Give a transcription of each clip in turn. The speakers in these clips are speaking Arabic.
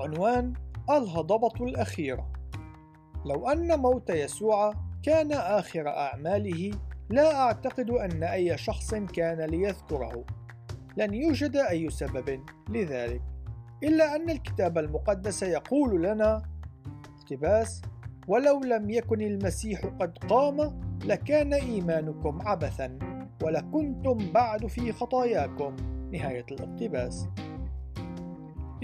عنوان الهضبة الأخيرة. لو أن موت يسوع كان آخر أعماله لا أعتقد أن أي شخص كان ليذكره. لن يوجد أي سبب لذلك. إلا أن الكتاب المقدس يقول لنا اقتباس ولو لم يكن المسيح قد قام لكان إيمانكم عبثا ولكنتم بعد في خطاياكم. نهاية الاقتباس.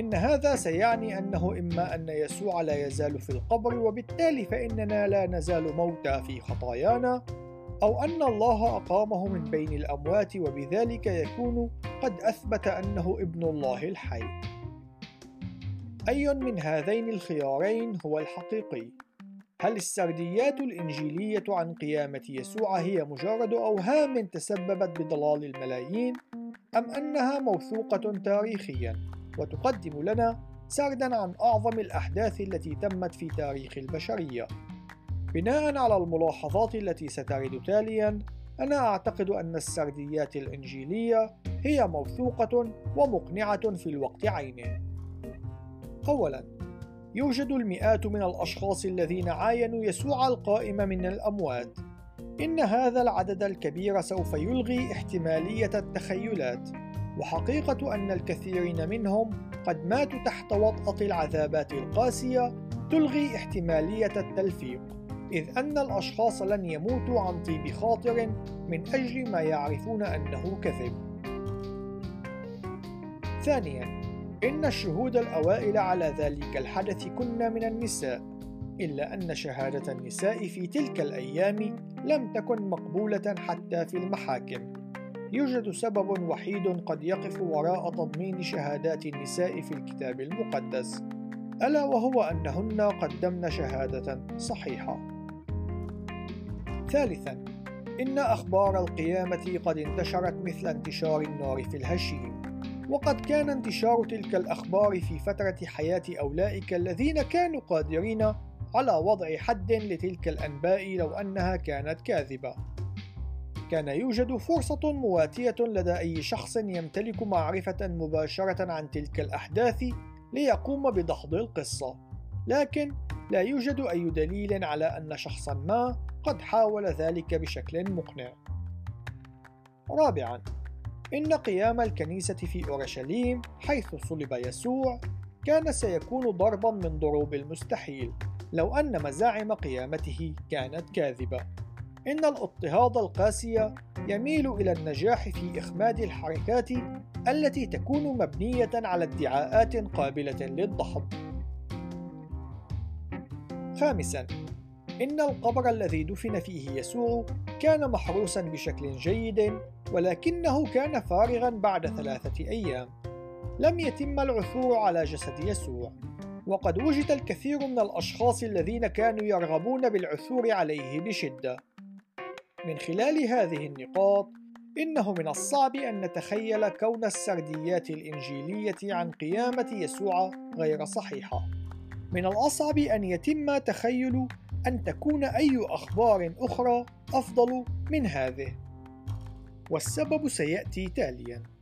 إن هذا سيعني أنه إما أن يسوع لا يزال في القبر وبالتالي فإننا لا نزال موتى في خطايانا أو أن الله أقامه من بين الأموات وبذلك يكون قد أثبت أنه ابن الله الحي. أي من هذين الخيارين هو الحقيقي؟ هل السرديات الإنجيلية عن قيامة يسوع هي مجرد أوهام تسببت بضلال الملايين؟ أم أنها موثوقة تاريخياً وتقدم لنا سرداً عن أعظم الأحداث التي تمت في تاريخ البشرية؟ بناء على الملاحظات التي سترد تاليا أنا أعتقد أن السرديات الإنجيلية هي موثوقة ومقنعة في الوقت عينه. أولاً، يوجد المئات من الأشخاص الذين عاينوا يسوع القائم من الأموات. إن هذا العدد الكبير سوف يلغي احتمالية التخيلات، وحقيقة أن الكثيرين منهم قد ماتوا تحت وطأة العذابات القاسية تلغي احتمالية التلفيق. إذ أن الأشخاص لن يموتوا عن طيب خاطر من أجل ما يعرفون أنه كذب. ثانياً، إن الشهود الأوائل على ذلك الحدث كن من النساء، إلا أن شهادة النساء في تلك الأيام لم تكن مقبولة حتى في المحاكم. يوجد سبب وحيد قد يقف وراء تضمين شهادات النساء في الكتاب المقدس، ألا وهو أنهن قدمن شهادة صحيحة. ثالثا إن أخبار القيامة قد انتشرت مثل انتشار النار في الهشيم وقد كان انتشار تلك الأخبار في فترة حياة أولئك الذين كانوا قادرين على وضع حد لتلك الأنباء لو أنها كانت كاذبة كان يوجد فرصة مواتية لدى أي شخص يمتلك معرفة مباشرة عن تلك الأحداث ليقوم بدحض القصة لكن لا يوجد أي دليل على أن شخصا ما قد حاول ذلك بشكل مقنع. رابعا إن قيام الكنيسة في أورشليم حيث صلب يسوع كان سيكون ضربا من ضروب المستحيل لو أن مزاعم قيامته كانت كاذبة. إن الاضطهاد القاسي يميل إلى النجاح في إخماد الحركات التي تكون مبنية على ادعاءات قابلة للدحض. خامسا إن القبر الذي دفن فيه يسوع كان محروسا بشكل جيد ولكنه كان فارغا بعد ثلاثة أيام لم يتم العثور على جسد يسوع وقد وجد الكثير من الأشخاص الذين كانوا يرغبون بالعثور عليه بشدة من خلال هذه النقاط إنه من الصعب أن نتخيل كون السرديات الإنجيلية عن قيامة يسوع غير صحيحة. من الأصعب أن يتم تخيل أن تكون أي أخبار أخرى أفضل من هذه. والسبب سيأتي تالياً.